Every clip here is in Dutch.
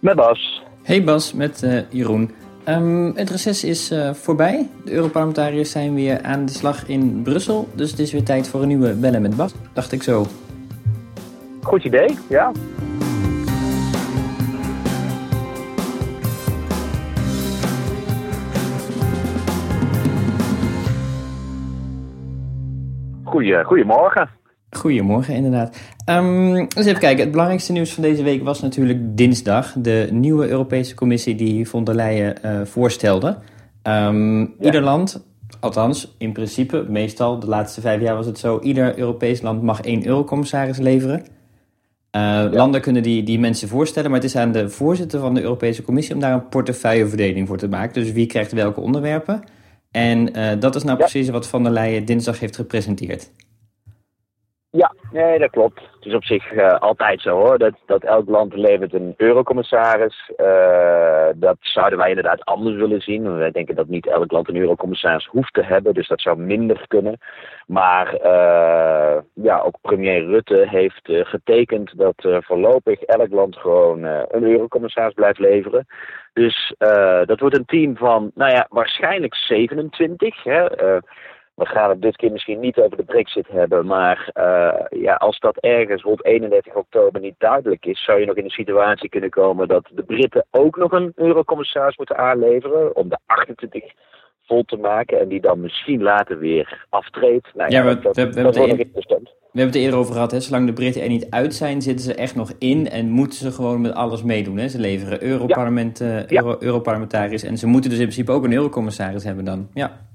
Met Bas. Hey Bas, met uh, Jeroen. Um, het reces is uh, voorbij. De Europarlementariërs zijn weer aan de slag in Brussel. Dus het is weer tijd voor een nieuwe Bellen met Bas, dacht ik zo. Goed idee, ja. Goeie, goedemorgen. Goedemorgen, inderdaad. Um, eens even kijken. Het belangrijkste nieuws van deze week was natuurlijk dinsdag. De nieuwe Europese Commissie die von der Leyen uh, voorstelde. Um, Ieder land, althans in principe, meestal de laatste vijf jaar was het zo... ieder Europees land mag één eurocommissaris leveren. Uh, ja. Landen kunnen die, die mensen voorstellen, maar het is aan de voorzitter van de Europese Commissie... om daar een portefeuilleverdeling voor te maken. Dus wie krijgt welke onderwerpen. En uh, dat is nou ja. precies wat van der Leyen dinsdag heeft gepresenteerd. Ja, nee, dat klopt. Het is op zich uh, altijd zo hoor, dat, dat elk land levert een eurocommissaris. Uh, dat zouden wij inderdaad anders willen zien. Wij denken dat niet elk land een eurocommissaris hoeft te hebben, dus dat zou minder kunnen. Maar uh, ja, ook premier Rutte heeft getekend dat voorlopig elk land gewoon een eurocommissaris blijft leveren. Dus dat wordt een team van, nou ja, waarschijnlijk 27. Hè, we gaan het dit keer misschien niet over de brexit hebben, maar uh, ja, als dat ergens rond 31 oktober niet duidelijk is, zou je nog in een situatie kunnen komen dat de Britten ook nog een eurocommissaris moeten aanleveren om de 28 vol te maken en die dan misschien later weer aftreedt. Nou, ja, ja, we, dat, we, we, dat hebben het er eerder over gehad, hè? zolang de Britten er niet uit zijn, zitten ze echt nog in en moeten ze gewoon met alles meedoen. Hè? Ze leveren Europarlement, ja. Uh, Euro, Europarlementariërs en ze moeten dus in principe ook een eurocommissaris hebben dan. Ja.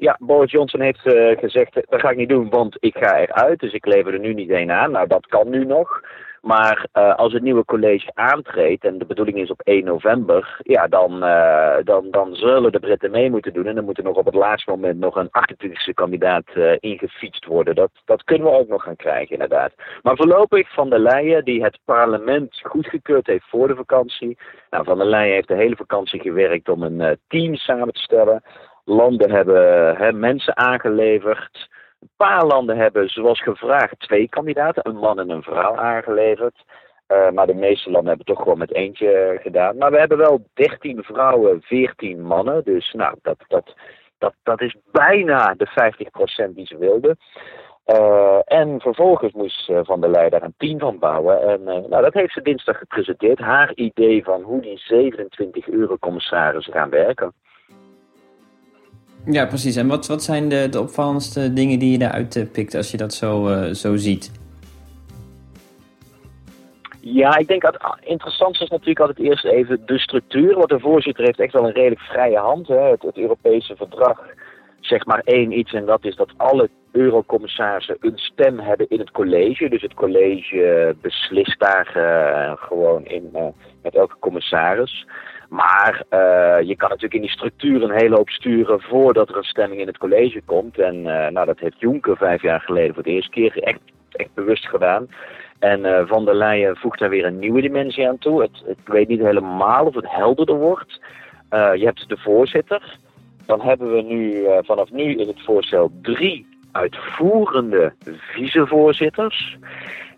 Ja. Boris Johnson heeft uh, gezegd, dat ga ik niet doen, want ik ga eruit. Dus ik lever er nu niet één aan. Nou, dat kan nu nog. Maar uh, als het nieuwe college aantreedt, en de bedoeling is op 1 november, ja, dan, dan, dan zullen de Britten mee moeten doen. En dan moet er nog op het laatste moment nog een 28e kandidaat uh, ingefietst worden. Dat, dat kunnen we ook nog gaan krijgen, inderdaad. Maar voorlopig Van der Leyen, die het parlement goedgekeurd heeft voor de vakantie. Nou, Van der Leyen heeft de hele vakantie gewerkt om een team samen te stellen. Landen hebben hè, mensen aangeleverd. Een paar landen hebben, zoals gevraagd, twee kandidaten, een man en een vrouw aangeleverd. Uh, maar de meeste landen hebben toch gewoon met eentje gedaan. Maar we hebben wel 13 vrouwen, 14 mannen. Dus nou, dat, dat, dat, dat is bijna de 50% die ze wilden. Uh, en vervolgens moest uh, Van der Leyen daar een team van bouwen. En nou, dat heeft ze dinsdag gepresenteerd. Haar idee van hoe die 27 eurocommissarissen gaan werken. Ja, precies. En wat, wat zijn de, de opvallendste dingen die je daaruit pikt als je dat zo, uh, zo ziet? Ja, ik denk dat het interessantste is natuurlijk altijd eerst even de structuur. Want de voorzitter heeft echt wel een redelijk vrije hand. Hè. Het, het Europese verdrag zegt maar één iets en dat is dat alle eurocommissarissen een stem hebben in het college. Dus het college beslist daar uh, gewoon in met elke commissaris. Maar uh, je kan natuurlijk in die structuur een hele hoop sturen voordat er een stemming in het college komt. En uh, nou, dat heeft Juncker vijf jaar geleden voor de eerste keer echt, echt bewust gedaan. En uh, Van der Leyen voegt daar weer een nieuwe dimensie aan toe. Ik weet niet helemaal of het helderder wordt. je hebt de voorzitter. Dan hebben we nu vanaf nu in het voorstel drie uitvoerende vicevoorzitters.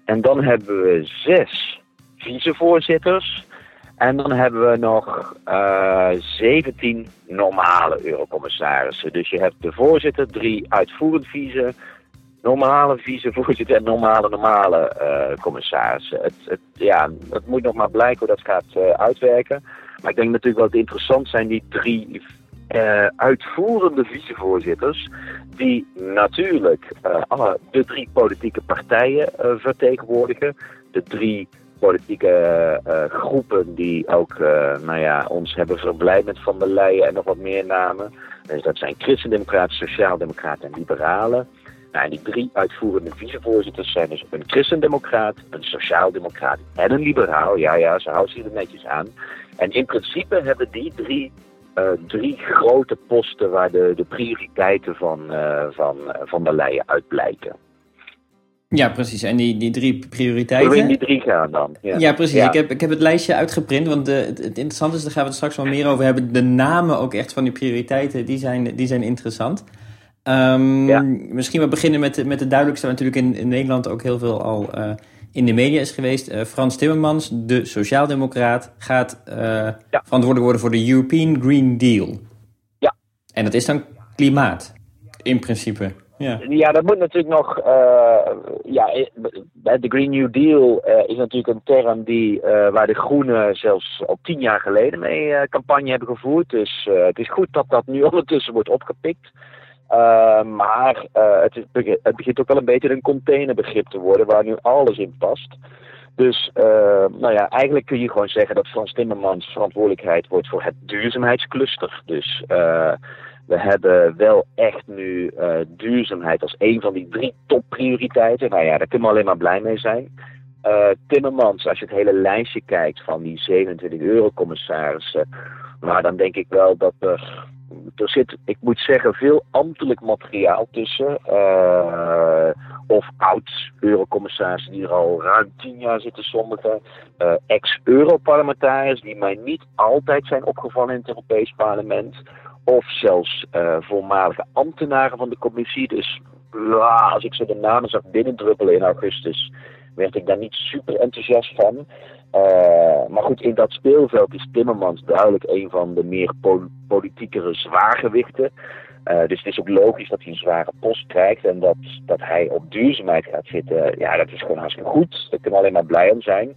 En dan hebben we zes vicevoorzitters. En dan hebben we nog uh, eh, 17 normale eurocommissarissen. Dus je hebt de voorzitter, drie uitvoerend vice, normale vicevoorzitter en normale normale uh, commissarissen. Het, het, ja, het moet nog maar blijken hoe dat gaat uh, uitwerken. Maar ik denk natuurlijk wel het interessant zijn die drie uitvoerende vicevoorzitters. Die natuurlijk alle, de drie politieke partijen vertegenwoordigen. De drie politieke uh, groepen die ook uh, nou ja, ons hebben verblijd met Van der Leyen en nog wat meer namen. Dus dat zijn Christendemocraten, Sociaaldemocraten en Liberalen. Nou, en die drie uitvoerende vicevoorzitters zijn dus een Christendemocraat, een Sociaaldemocraat en een Liberaal. Ja, ja, ze houden zich er netjes aan. En in principe hebben die drie, drie grote posten waar de, de prioriteiten van, van, van der Leyen uit blijken. Ja, precies. En die, die drie prioriteiten. We in die drie gaan dan. Ja, ja precies. Ik, heb, ik heb het lijstje uitgeprint, want de, het, interessante is, daar gaan we het straks wel meer over hebben. De namen ook echt van die prioriteiten, die zijn, die zijn interessant. Um, ja. Misschien wel beginnen met, met de duidelijkste, waar natuurlijk in, in Nederland ook heel veel al uh, in de media is geweest. Frans Timmermans, de sociaaldemocraat, gaat verantwoordelijk worden voor de European Green Deal. Ja. En dat is dan klimaat, in principe. Ja. ja, dat moet natuurlijk nog. Uh, ja, de Green New Deal uh, is natuurlijk een term die, waar de Groenen zelfs al tien jaar geleden mee campagne hebben gevoerd. Dus het is goed dat dat nu ondertussen wordt opgepikt. maar het, het begint ook wel een beetje een containerbegrip te worden waar nu alles in past. Dus nou ja, eigenlijk kun je gewoon zeggen dat Frans Timmermans verantwoordelijkheid wordt voor het duurzaamheidscluster. Dus we hebben wel echt nu uh, duurzaamheid als een van die drie topprioriteiten. Nou ja, daar kunnen we alleen maar blij mee zijn. Uh, Timmermans, als je het hele lijstje kijkt van die 27 eurocommissarissen, maar dan denk ik wel dat er, er zit, ik moet zeggen, veel ambtelijk materiaal tussen. Of oud-eurocommissarissen die er al ruim tien jaar zitten, sommigen. Ex-Europarlementariërs die mij niet altijd zijn opgevallen in het Europees Parlement of zelfs uh, voormalige ambtenaren van de commissie. Dus ja, als ik zo de namen zag binnendruppelen in augustus, werd ik daar niet super enthousiast van. Uh, maar goed, in dat speelveld is Timmermans duidelijk een van de meer pol politiekere zwaargewichten. Uh, dus het is ook logisch dat hij een zware post krijgt en dat, dat hij op duurzaamheid gaat zitten. Ja, dat is gewoon hartstikke goed. Daar kunnen we alleen maar blij om zijn.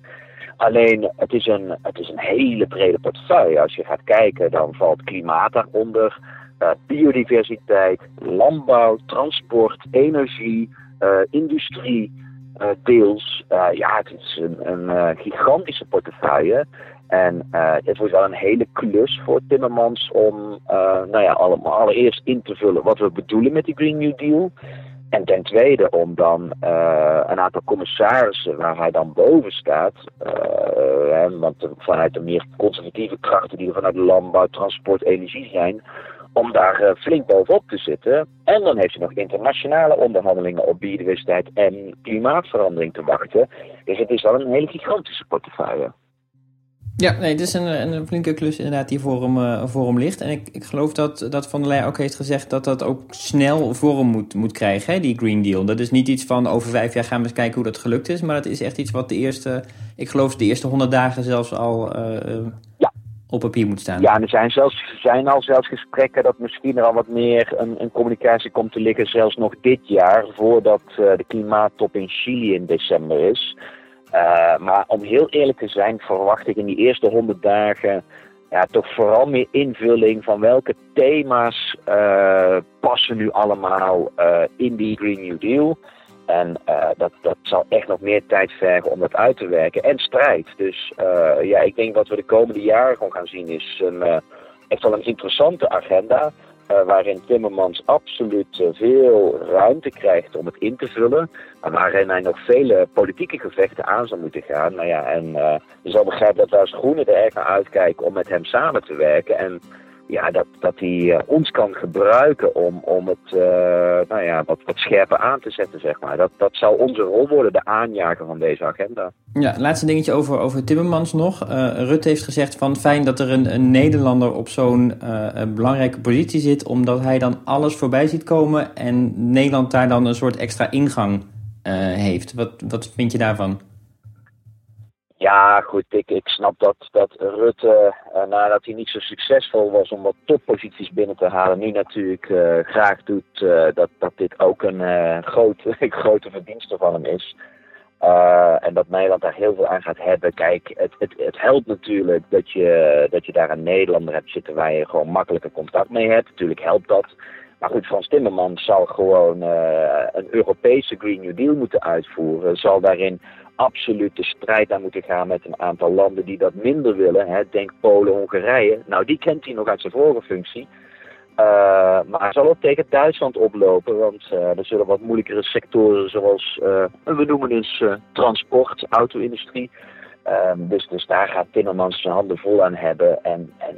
Alleen, het is, een, het is een hele brede portefeuille. Als je gaat kijken, dan valt klimaat daaronder, uh, biodiversiteit, landbouw, transport, energie, uh, industrie, uh, deels. ja, het is een, een gigantische portefeuille. En het wordt wel een hele klus voor Timmermans om nou ja, allereerst in te vullen wat we bedoelen met die Green New Deal. En ten tweede om dan uh, een aantal commissarissen waar hij dan boven staat, uh, want vanuit de meer conservatieve krachten die er vanuit landbouw, transport, energie zijn, om daar uh, flink bovenop te zitten. En dan heeft hij nog internationale onderhandelingen op biodiversiteit en klimaatverandering te wachten. Dus het is wel een hele gigantische portefeuille. Ja, nee, het is een, een flinke klus inderdaad die voor hem, uh, voor hem ligt. En ik, ik geloof dat, dat Van der Leyen ook heeft gezegd dat dat ook snel vorm moet, moet krijgen, hè, die Green Deal. Dat is niet iets van over vijf jaar gaan we eens kijken hoe dat gelukt is. Maar dat is echt iets wat de eerste, ik geloof de eerste honderd dagen zelfs al uh, ja. op papier moet staan. Ja, en er zijn, zelfs, zijn al zelfs gesprekken dat misschien er al wat meer een, een communicatie komt te liggen, zelfs nog dit jaar, voordat uh, de klimaattop in Chili in december is. Uh, maar om heel eerlijk te zijn, verwacht ik in die eerste honderd dagen ja, toch vooral meer invulling van welke thema's uh, passen nu allemaal uh, in die Green New Deal. En dat, dat zal echt nog meer tijd vergen om dat uit te werken. En strijd. Dus ja, ik denk wat we de komende jaren gewoon gaan zien is een, echt wel een interessante agenda. Uh, waarin Timmermans absoluut uh, veel ruimte krijgt om het in te vullen. Maar waarin hij nog vele politieke gevechten aan zal moeten gaan. Nou ja, en uh, je zal begrijpen dat wij als Groenen er erg naar uitkijken om met hem samen te werken. En ja, dat, dat hij uh, ons kan gebruiken om, om het uh, nou ja, wat, wat scherper aan te zetten, zeg maar. Dat, dat zal onze rol worden, de aanjager van deze agenda. Ja, laatste dingetje over, over Timmermans nog. Uh, Rutte heeft gezegd van fijn dat er een, een Nederlander op zo'n belangrijke positie zit, omdat hij dan alles voorbij ziet komen en Nederland daar dan een soort extra ingang heeft. Wat, wat vind je daarvan? Ja, goed, ik, ik snap dat, dat Rutte, uh, nadat hij niet zo succesvol was om wat topposities binnen te halen, nu natuurlijk uh, graag doet uh, dat, dat dit ook een grote, grote verdienste van hem is. en dat Nederland daar heel veel aan gaat hebben. Kijk, het, het, het helpt natuurlijk dat je, dat je daar een Nederlander hebt zitten waar je gewoon makkelijker contact mee hebt. Natuurlijk helpt dat. Maar goed, Frans Timmermans zal gewoon een Europese Green New Deal moeten uitvoeren. Zal daarin absoluut de strijd aan moeten gaan met een aantal landen die dat minder willen. Hè. Denk Polen, Hongarije. Nou, die kent hij nog uit zijn vorige functie. Uh, maar hij zal ook tegen Duitsland oplopen, want uh, er zullen wat moeilijkere sectoren zoals, uh, we noemen dus transport, auto-industrie. Ehm, dus, dus daar gaat Timmermans zijn handen vol aan hebben. En, en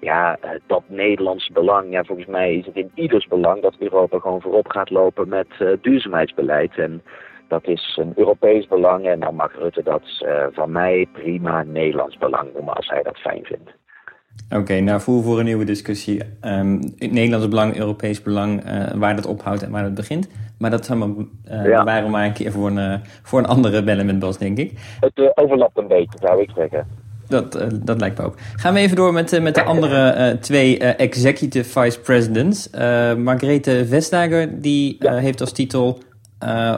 ja, dat Nederlands belang, ja, volgens mij is het in ieders belang dat Europa gewoon voorop gaat lopen met duurzaamheidsbeleid. En dat is een Europees belang en dan mag Rutte dat uh, van mij prima Nederlands belang noemen als hij dat fijn vindt. Oké, nou voer voor een nieuwe discussie. Um, Nederlands belang, Europees belang, uh, waar dat ophoudt en waar dat begint. Maar dat zou maar, uh, ja. maar een keer voor een, uh, voor een andere bellen met Bas, denk ik. Het overlapt een beetje, zou ik zeggen. Dat, dat lijkt me ook. Gaan we even door met, met de andere twee executive vice presidents. Margrethe Vestager, die ja. heeft als titel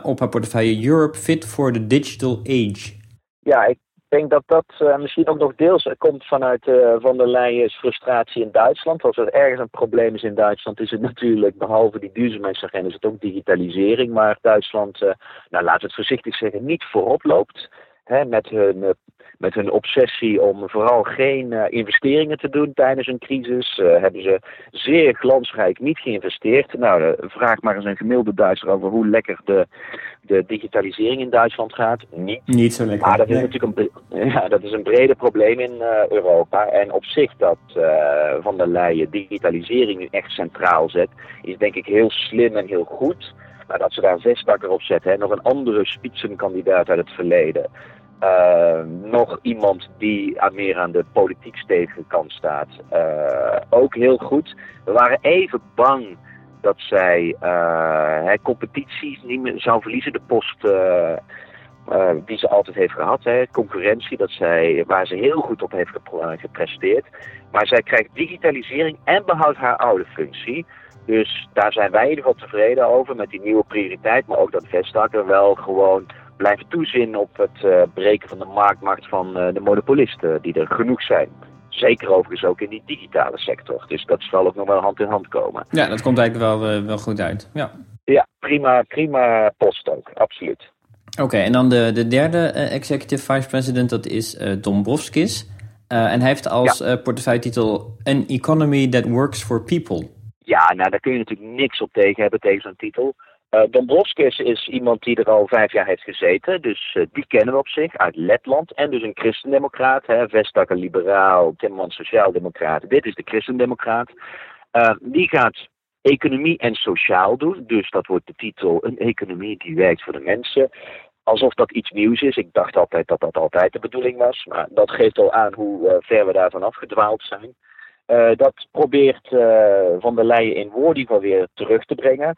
op haar portefeuille Europe Fit for the Digital Age. Ja, ik denk dat dat uh, misschien ook nog deels komt vanuit uh, Van der Leyen's frustratie in Duitsland. Als er ergens een probleem is in Duitsland, is het natuurlijk, behalve die duurzaamheidsagenda, is het ook digitalisering. Maar Duitsland, nou laten we het voorzichtig zeggen, niet voorop loopt. Hè, met hun met hun obsessie om vooral geen uh, investeringen te doen tijdens een crisis. Uh, hebben ze zeer glansrijk niet geïnvesteerd. Nou, vraag maar eens een gemiddelde Duitser over hoe lekker de, de digitalisering in Duitsland gaat. Niet. Niet zo lekker. Maar dat is natuurlijk een, ja, dat is een breder probleem in Europa. En op zich dat Van der Leyen digitalisering nu echt centraal zet, is denk ik heel slim en heel goed. Maar dat ze daar zes op zetten. Hè. Nog een andere spitsenkandidaat uit het verleden. Uh, nog iemand die meer aan de politiek stevige staat. Uh, ook heel goed. We waren even bang dat zij uh, competities niet meer zou verliezen. De post die ze altijd heeft gehad. Concurrentie, dat zij, waar ze heel goed op heeft gepresteerd. Maar zij krijgt digitalisering en behoudt haar oude functie. Dus daar zijn wij in ieder geval tevreden over met die nieuwe prioriteit. Maar ook dat Vestager wel gewoon blijven toezien op het uh, breken van de marktmacht van uh, de monopolisten, die er genoeg zijn. Zeker overigens ook in die digitale sector. Dus dat zal ook nog wel hand in hand komen. Ja, dat komt eigenlijk wel, uh, wel goed uit. Ja, ja prima, prima post ook, absoluut. Oké, en dan de, de derde executive vice president, dat is Dombrovskis. en hij heeft als ja. portefeuilletitel An Economy That Works for People. Ja, nou daar kun je natuurlijk niks op tegen hebben tegen zo'n titel. Uh, Dombrovskis is iemand die er al vijf jaar heeft gezeten, dus uh, die kennen we op zich uit Letland. En dus een christendemocraat, hè, Vestager liberaal, Timmermans sociaaldemocraat. Dit is de christendemocraat. Uh, die gaat economie en sociaal doen, dus dat wordt de titel een economie die werkt voor de mensen. Alsof dat iets nieuws is. Ik dacht altijd dat dat altijd de bedoeling was, maar dat geeft al aan hoe ver we daarvan afgedwaald zijn. dat probeert Van der Leyen in woord weer terug te brengen.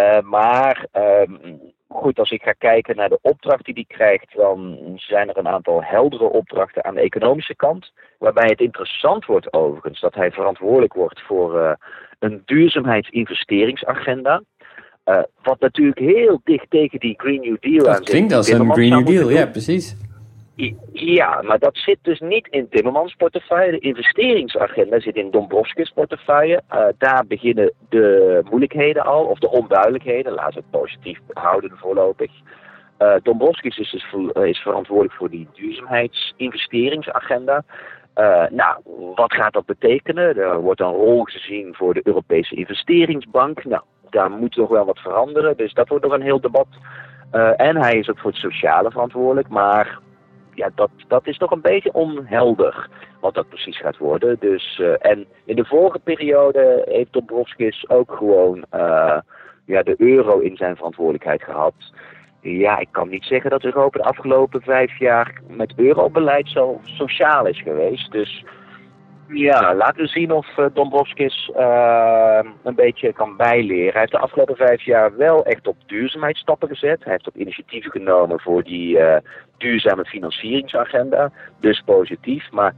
Uh, maar um, goed, als ik ga kijken naar de opdracht die hij krijgt, dan zijn er een aantal heldere opdrachten aan de economische kant. Waarbij het interessant wordt overigens dat hij verantwoordelijk wordt voor uh, een duurzaamheidsinvesteringsagenda. Uh, wat natuurlijk heel dicht tegen die Green New Deal aan zit. Klinkt als een Green New Deal, ja precies. Ja, maar dat zit dus niet in Timmermans portefeuille. De investeringsagenda zit in Dombrovskis portefeuille. Uh, daar beginnen de moeilijkheden al, of de onduidelijkheden. Laten we het positief houden voorlopig. Uh, Dombrovskis is, dus is verantwoordelijk voor die duurzaamheidsinvesteringsagenda. Uh, nou, wat gaat dat betekenen? Er wordt een rol gezien voor de Europese investeringsbank. Nou, daar moet nog wel wat veranderen. Dus dat wordt nog een heel debat. En hij is ook voor het sociale verantwoordelijk. Maar ja, dat, dat is toch een beetje onhelder wat dat precies gaat worden. Dus, uh, en in de vorige periode heeft Dombrovskis ook gewoon uh, ja, de euro in zijn verantwoordelijkheid gehad. Ja, ik kan niet zeggen dat Europa de afgelopen vijf jaar met eurobeleid zo sociaal is geweest. Dus ja, laten we zien of uh, Dombrovskis uh, een beetje kan bijleren. Hij heeft de afgelopen vijf jaar wel echt op duurzaamheid stappen gezet. Hij heeft ook initiatieven genomen voor die uh, duurzame financieringsagenda. Dus positief. Maar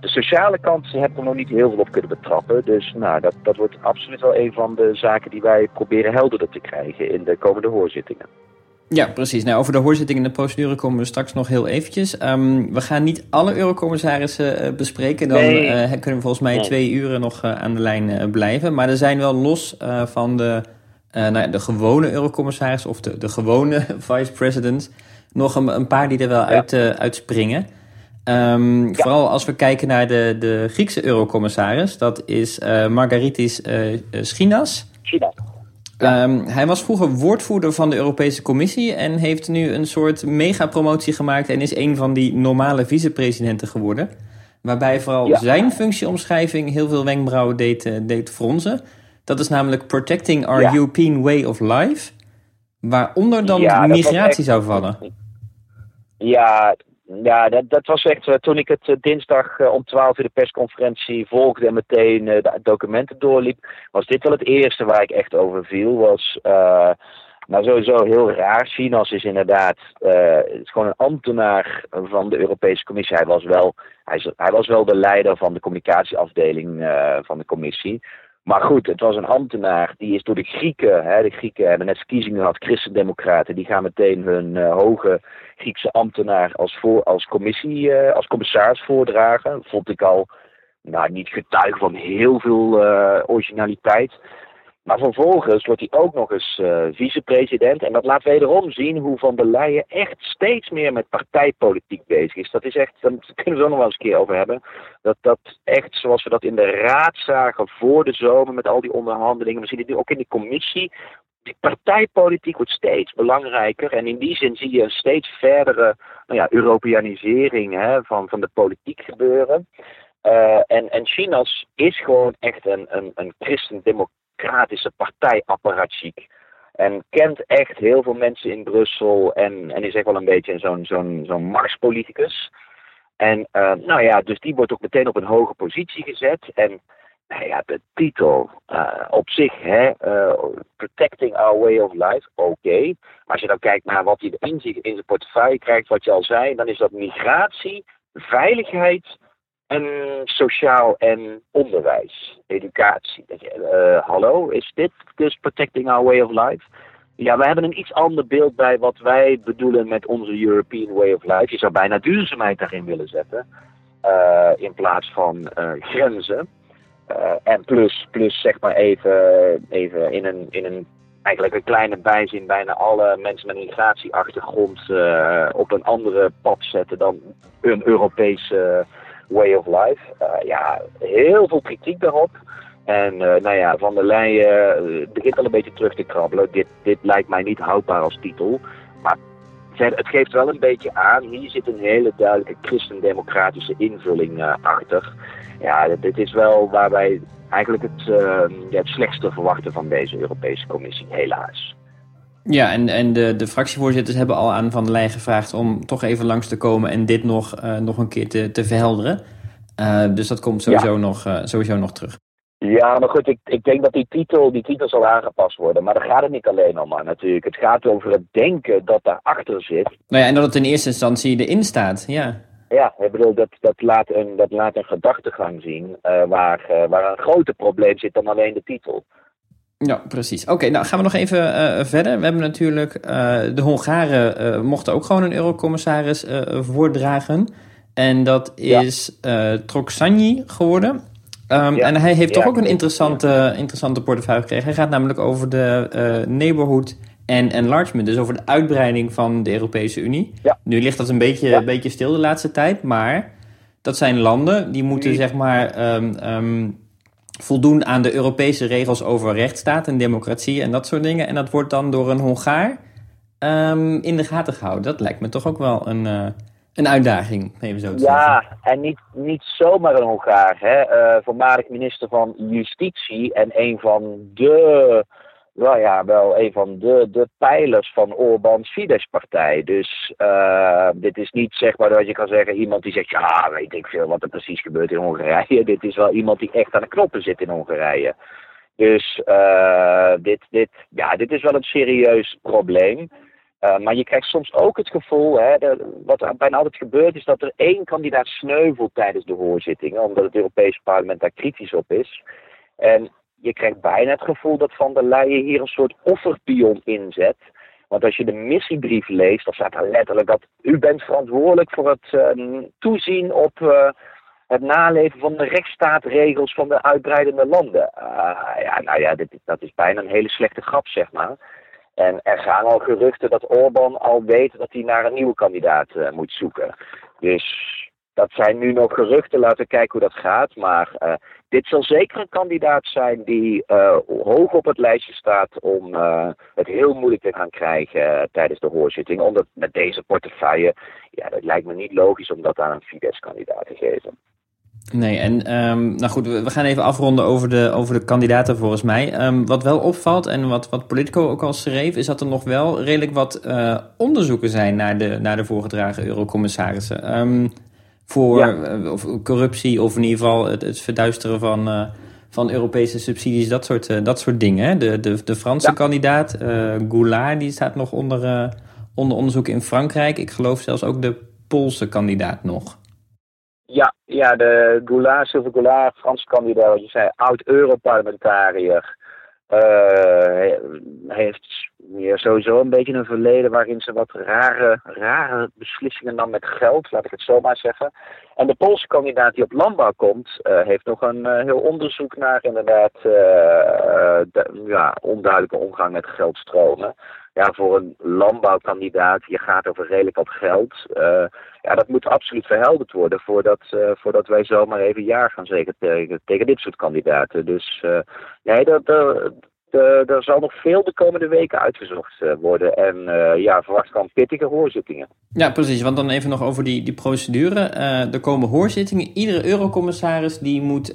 de sociale kant hebben we nog niet heel veel op kunnen betrappen. Dus nou, dat, dat wordt absoluut wel een van de zaken die wij proberen helderder te krijgen in de komende hoorzittingen. Ja, precies. Nou, over de hoorzitting en de procedure komen we straks nog heel eventjes. Um, we gaan niet alle eurocommissarissen uh, bespreken. Dan nee. uh, kunnen we volgens mij nee. twee uren nog uh, aan de lijn blijven. Maar er zijn wel los van de, nou ja, de gewone eurocommissaris of de, de gewone vice-president... nog een, een, paar die er wel ja. uit, uitspringen. Um, ja. Vooral als we kijken naar de, de Griekse eurocommissaris. Dat is Margaritis Schinas. Schinas. Um, hij was vroeger woordvoerder van de Europese Commissie en heeft nu een soort megapromotie gemaakt en is een van die normale vicepresidenten geworden. Waarbij vooral ja. zijn functieomschrijving heel veel wenkbrauwen deed, uh, deed fronsen. Dat is namelijk Protecting Our ja. European Way of Life. Waaronder dan migratie echt... zou vallen. Ja, Ja, dat, dat was echt, uh, toen ik het uh, dinsdag uh, om 12 uur de persconferentie volgde en meteen de documenten doorliep, was dit wel het eerste waar ik echt over viel. Was, maar sowieso heel raar. Chinas is inderdaad is gewoon een ambtenaar van de Europese Commissie. Hij was wel, hij was wel de leider van de communicatieafdeling van de Commissie. Maar goed, het was een ambtenaar, die is door de Grieken, hè, de Grieken hebben net verkiezingen gehad, christendemocraten, die gaan meteen hun uh, hoge Griekse ambtenaar als, voor, als, commissie, uh, als commissaris voordragen. Vond ik al nou, niet getuige van heel veel uh, originaliteit. Maar vervolgens wordt hij ook nog eens uh, vicepresident. En dat laat wederom zien hoe Van der Leyen echt steeds meer met partijpolitiek bezig is. Dat is echt, daar kunnen we ook nog wel eens een keer over hebben. Dat dat echt, zoals we dat in de raad zagen voor de zomer met al die onderhandelingen. We zien het nu ook in de commissie. Die partijpolitiek wordt steeds belangrijker. En in die zin zie je een steeds verdere nou ja, Europeanisering hè, van, van de politiek gebeuren. Uh, en, en China's is gewoon echt een, een, een christendemocratie democratische partijapparatchiek. En kent echt heel veel mensen in Brussel en, en is echt wel een beetje zo'n zo'n zo'n marspoliticus. En uh, nou ja, dus die wordt ook meteen op een hoge positie gezet. En nou ja, de titel uh, op zich, hè, uh, Protecting Our Way of Life, oké. Maar als je dan kijkt naar wat hij in zijn portefeuille krijgt, wat je al zei, dan is dat migratie, veiligheid en sociaal en onderwijs, educatie. Uh, hallo, is dit dus protecting our way of life? Ja, we hebben een iets ander beeld bij wat wij bedoelen met onze European way of life. Je zou bijna duurzaamheid daarin willen zetten, uh, in plaats van uh, grenzen. en plus, plus zeg maar even, even in, een, in een eigenlijk een kleine bijzin bijna alle mensen met een migratieachtergrond op een andere pad zetten dan een Europese way of life. Uh, ja, heel veel kritiek daarop. En uh, nou ja, Van der Leyen uh, begint al een beetje terug te krabbelen. Dit, dit lijkt mij niet houdbaar als titel. Maar het geeft wel een beetje aan. Hier zit een hele duidelijke christendemocratische invulling achter. Ja, dit is wel waar wij eigenlijk het, het slechtste verwachten van deze Europese Commissie, helaas. Ja, en, en de, de fractievoorzitters hebben al aan Van der Leyen gevraagd om toch even langs te komen en dit nog, uh, nog een keer te, te verhelderen. Uh, dus dat komt sowieso, ja. nog, uh, sowieso nog terug. Ja, maar goed, ik, ik denk dat die titel, die titel zal aangepast worden. Maar daar gaat het niet alleen om, maar natuurlijk. Het gaat over het denken dat daarachter zit. Nou ja, en dat het in eerste instantie erin staat, ja. Ja, ik bedoel, dat, dat, laat, een, dat laat een gedachtegang zien waar, waar een groter probleem zit dan alleen de titel. Ja, precies. Oké, nou gaan we nog even uh, verder. We hebben natuurlijk, uh, de Hongaren uh, mochten ook gewoon een eurocommissaris voordragen. En dat is ja. Troxanyi geworden. Um, ja. En hij heeft ja, toch ook een interessante, interessante portefeuille gekregen. Hij gaat namelijk over de neighborhood en enlargement. Dus over de uitbreiding van de Europese Unie. Nu ligt dat een beetje, een beetje stil de laatste tijd. Maar dat zijn landen die moeten zeg maar... Um, um, voldoen aan de Europese regels over rechtsstaat en democratie en dat soort dingen. En dat wordt dan door een Hongaar um, in de gaten gehouden. Dat lijkt me toch ook wel een, uh, een uitdaging, even zo te ja, zeggen. en niet, niet zomaar een Hongaar. Hè? Uh, voormalig minister van Justitie en een van de nou ja, wel een van de, de pijlers van Orbán's Fidesz-partij. Dus uh, dit is niet zeg maar dat je kan zeggen iemand die zegt, ja, weet ik veel wat er precies gebeurt in Hongarije. Dit is wel iemand die echt aan de knoppen zit in Hongarije. Dus uh, dit, dit, ja, dit is wel een serieus probleem. Uh, maar je krijgt soms ook het gevoel, hè, de, wat bijna altijd gebeurt, is dat er één kandidaat sneuvelt tijdens de hoorzittingen, omdat het Europese parlement daar kritisch op is. En je krijgt bijna het gevoel dat Van der Leyen hier een soort offerpion inzet. Want als je de missiebrief leest, dan staat er letterlijk dat u bent verantwoordelijk voor het uh, toezien op uh, het naleven van de rechtsstaatregels van de uitbreidende landen. Uh, ja, nou ja, dit, dat is bijna een hele slechte grap, zeg maar. En er gaan al geruchten dat Orbán al weet dat hij naar een nieuwe kandidaat uh, moet zoeken. Dus dat zijn nu nog geruchten, laten we kijken hoe dat gaat. Maar uh, dit zal zeker een kandidaat zijn die uh, hoog op het lijstje staat om uh, het heel moeilijk te gaan krijgen tijdens de hoorzitting. Omdat met deze portefeuille, ja, dat lijkt me niet logisch om dat aan een Fidesz-kandidaat te geven. Nee, en um, nou goed, we gaan even afronden over de, over de kandidaten volgens mij. Um, wat wel opvalt en wat, wat Politico ook al schreef, is dat er nog wel redelijk wat onderzoeken zijn naar de, naar de voorgedragen eurocommissarissen. Um, voor ja. of corruptie of in ieder geval het, het verduisteren van, uh, van Europese subsidies, dat soort, uh, dat soort dingen. Hè? De, de, de Franse ja. kandidaat, Goulard, die staat nog onder, onder onderzoek in Frankrijk. Ik geloof zelfs ook de Poolse kandidaat nog. Ja, ja de Goulard, Sylvain Goulard, Franse kandidaat, wat je zei, oud-Europarlementariër. Uh, heeft sowieso een beetje een verleden waarin ze wat rare, rare beslissingen nam met geld, laat ik het zo maar zeggen. En de Poolse kandidaat die op landbouw komt, uh, heeft nog een uh, heel onderzoek naar inderdaad de, ja, onduidelijke omgang met geldstromen ja, voor een landbouwkandidaat, je gaat over redelijk wat geld. Uh, ja, dat moet absoluut verhelderd worden voordat, uh, voordat wij zomaar even ja gaan zeggen tegen, tegen dit soort kandidaten. Dus uh, nee, dat, er zal nog veel de komende weken uitgezocht worden. En ja, verwacht gewoon pittige hoorzittingen. Ja, precies. Want dan even nog over die, die procedure. er komen hoorzittingen. Iedere eurocommissaris die moet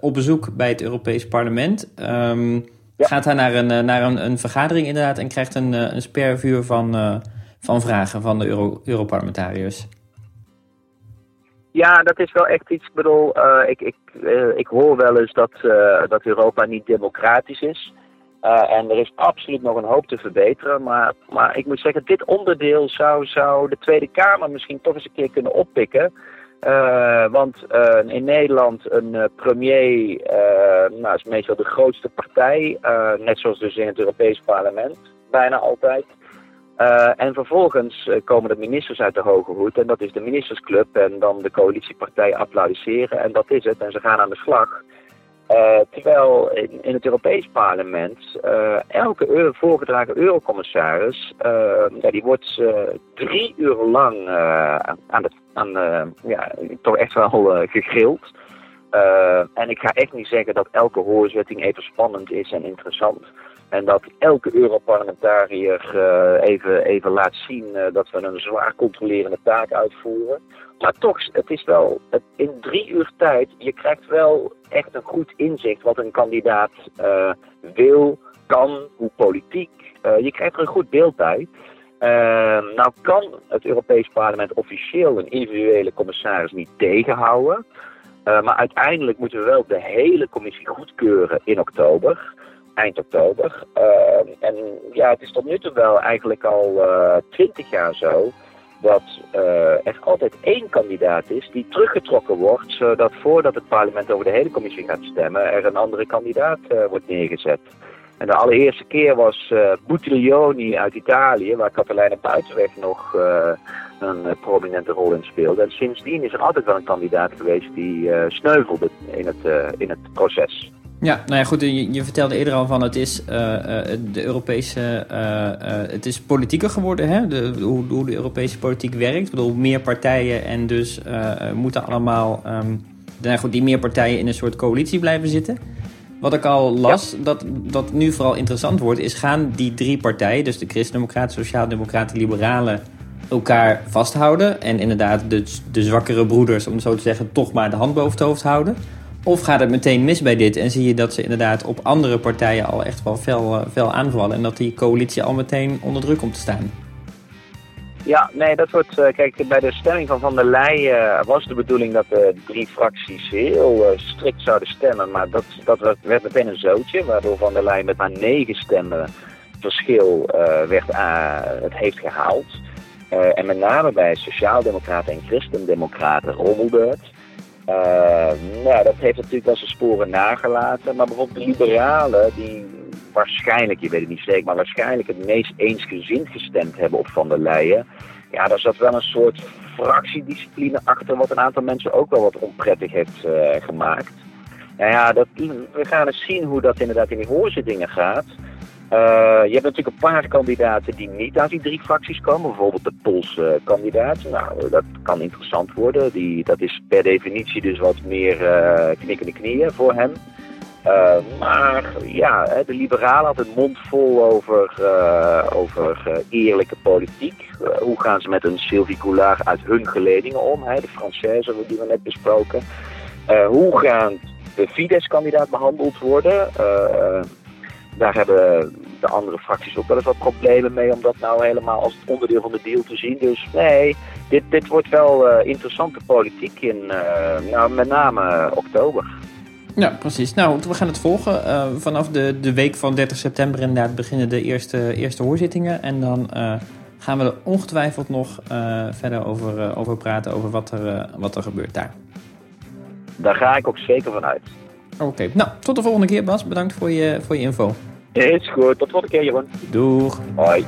op bezoek bij het Europees Parlement. Um, ja. Gaat hij naar, een, eh, naar een, een vergadering inderdaad en krijgt een, eh, een spervuur van, uh, van vragen van de Euro, Europarlementariërs. Ja, dat is wel echt iets. Ik bedoel, uh, ik, ik, uh, ik hoor wel eens dat, dat Europa niet democratisch is. en er is absoluut nog een hoop te verbeteren. Maar, maar ik moet zeggen, dit onderdeel zou, zou de Tweede Kamer misschien toch eens een keer kunnen oppikken. Uh, want uh, in Nederland een uh, premier nou, is meestal de grootste partij, net zoals dus in het Europees parlement, bijna altijd. en vervolgens komen de ministers uit de hoge hoed en dat is de ministersclub en dan de coalitiepartij applaudisseren en dat is het en ze gaan aan de slag. Uh, terwijl in, het Europees Parlement uh, elke voorgedragen eurocommissaris, uh, ja, die wordt drie uur lang aan de, aan, ja, toch echt wel gegrild. en ik ga echt niet zeggen dat elke hoorzitting even spannend is en interessant. En dat elke Europarlementariër even, even laat zien dat we een zwaar controlerende taak uitvoeren. Maar toch, het is wel, in drie uur tijd, je krijgt wel echt een goed inzicht wat een kandidaat uh, wil, kan, hoe politiek. Uh, je krijgt er een goed beeld bij. Uh, nou kan het Europees Parlement officieel een individuele commissaris niet tegenhouden. maar uiteindelijk moeten we wel de hele commissie goedkeuren in oktober eind oktober. en ja, het is tot nu toe wel eigenlijk al twintig jaar zo dat uh, er altijd één kandidaat is die teruggetrokken wordt, zodat voordat het parlement over de hele commissie gaat stemmen, er een andere kandidaat uh, wordt neergezet. En de allereerste keer was Buttiglioni uit Italië, waar Katelijne Buitenweg nog een prominente rol in speelde. En sindsdien is er altijd wel een kandidaat geweest die sneuvelde in het, in het proces. Ja, nou ja, goed. Je, je, vertelde eerder al van het is uh, de Europese. Uh, het is politieker geworden, hè? De, hoe, hoe, de Europese politiek werkt. Ik bedoel, meer partijen en dus moeten allemaal. Um, nou goed, die meer partijen in een soort coalitie blijven zitten. Wat ik al las, dat, dat nu vooral interessant wordt, is gaan die drie partijen, dus de Christen-Democraten, Sociaal-Democraten, Liberalen, elkaar vasthouden. En inderdaad de, de zwakkere broeders, om het zo te zeggen, toch maar de hand boven het hoofd houden. Of gaat het meteen mis bij dit en zie je dat ze inderdaad op andere partijen al echt wel veel eh, aanvallen en dat die coalitie al meteen onder druk komt te staan? Ja, nee, dat wordt. Uh, kijk, bij de stemming van Van der Leyen uh, was de bedoeling dat de drie fracties heel strikt zouden stemmen. Maar dat, dat werd meteen een zootje, waardoor Van der Leyen met maar negen stemmen verschil werd, het heeft gehaald. en met name bij Sociaaldemocraten en Christendemocraten rommelde het. Uh, nou, dat heeft natuurlijk wel zijn sporen nagelaten. Maar bijvoorbeeld de liberalen, die waarschijnlijk, je weet het niet zeker, maar waarschijnlijk het meest eensgezind gestemd hebben op Van der Leyen. Ja, daar zat wel een soort fractiediscipline achter, wat een aantal mensen ook wel wat onprettig heeft uh, gemaakt. Nou ja, dat, we gaan eens zien hoe dat inderdaad in die hoorzittingen gaat. Uh, je hebt natuurlijk een paar kandidaten die niet uit die drie fracties komen. Bijvoorbeeld de Poolse kandidaat. Nou, dat kan interessant worden. Die, dat is per definitie dus wat meer uh, knikkende knieën voor hem. Uh, maar ja, de liberalen hadden een mond vol over, over eerlijke politiek. hoe gaan ze met een Sylvie Goulard uit hun geledingen om? Hè? De Française die we net besproken. hoe gaan de Fidesz-kandidaat behandeld worden? Daar hebben de andere fracties ook wel eens wat problemen mee om dat nou helemaal als onderdeel van de deal te zien. Dus nee, dit, dit wordt wel interessante politiek in nou, met name oktober. Ja, precies. Nou, we gaan het volgen. vanaf de, de week van 30 september inderdaad beginnen de eerste, eerste hoorzittingen. En dan gaan we er ongetwijfeld nog verder over, over praten, over wat er, wat er gebeurt daar. Daar ga ik ook zeker van uit. Oké, nou, tot de volgende keer Bas. Bedankt voor je, voor je info. Is goed, tot de volgende keer Jeroen. Doeg. Hoi.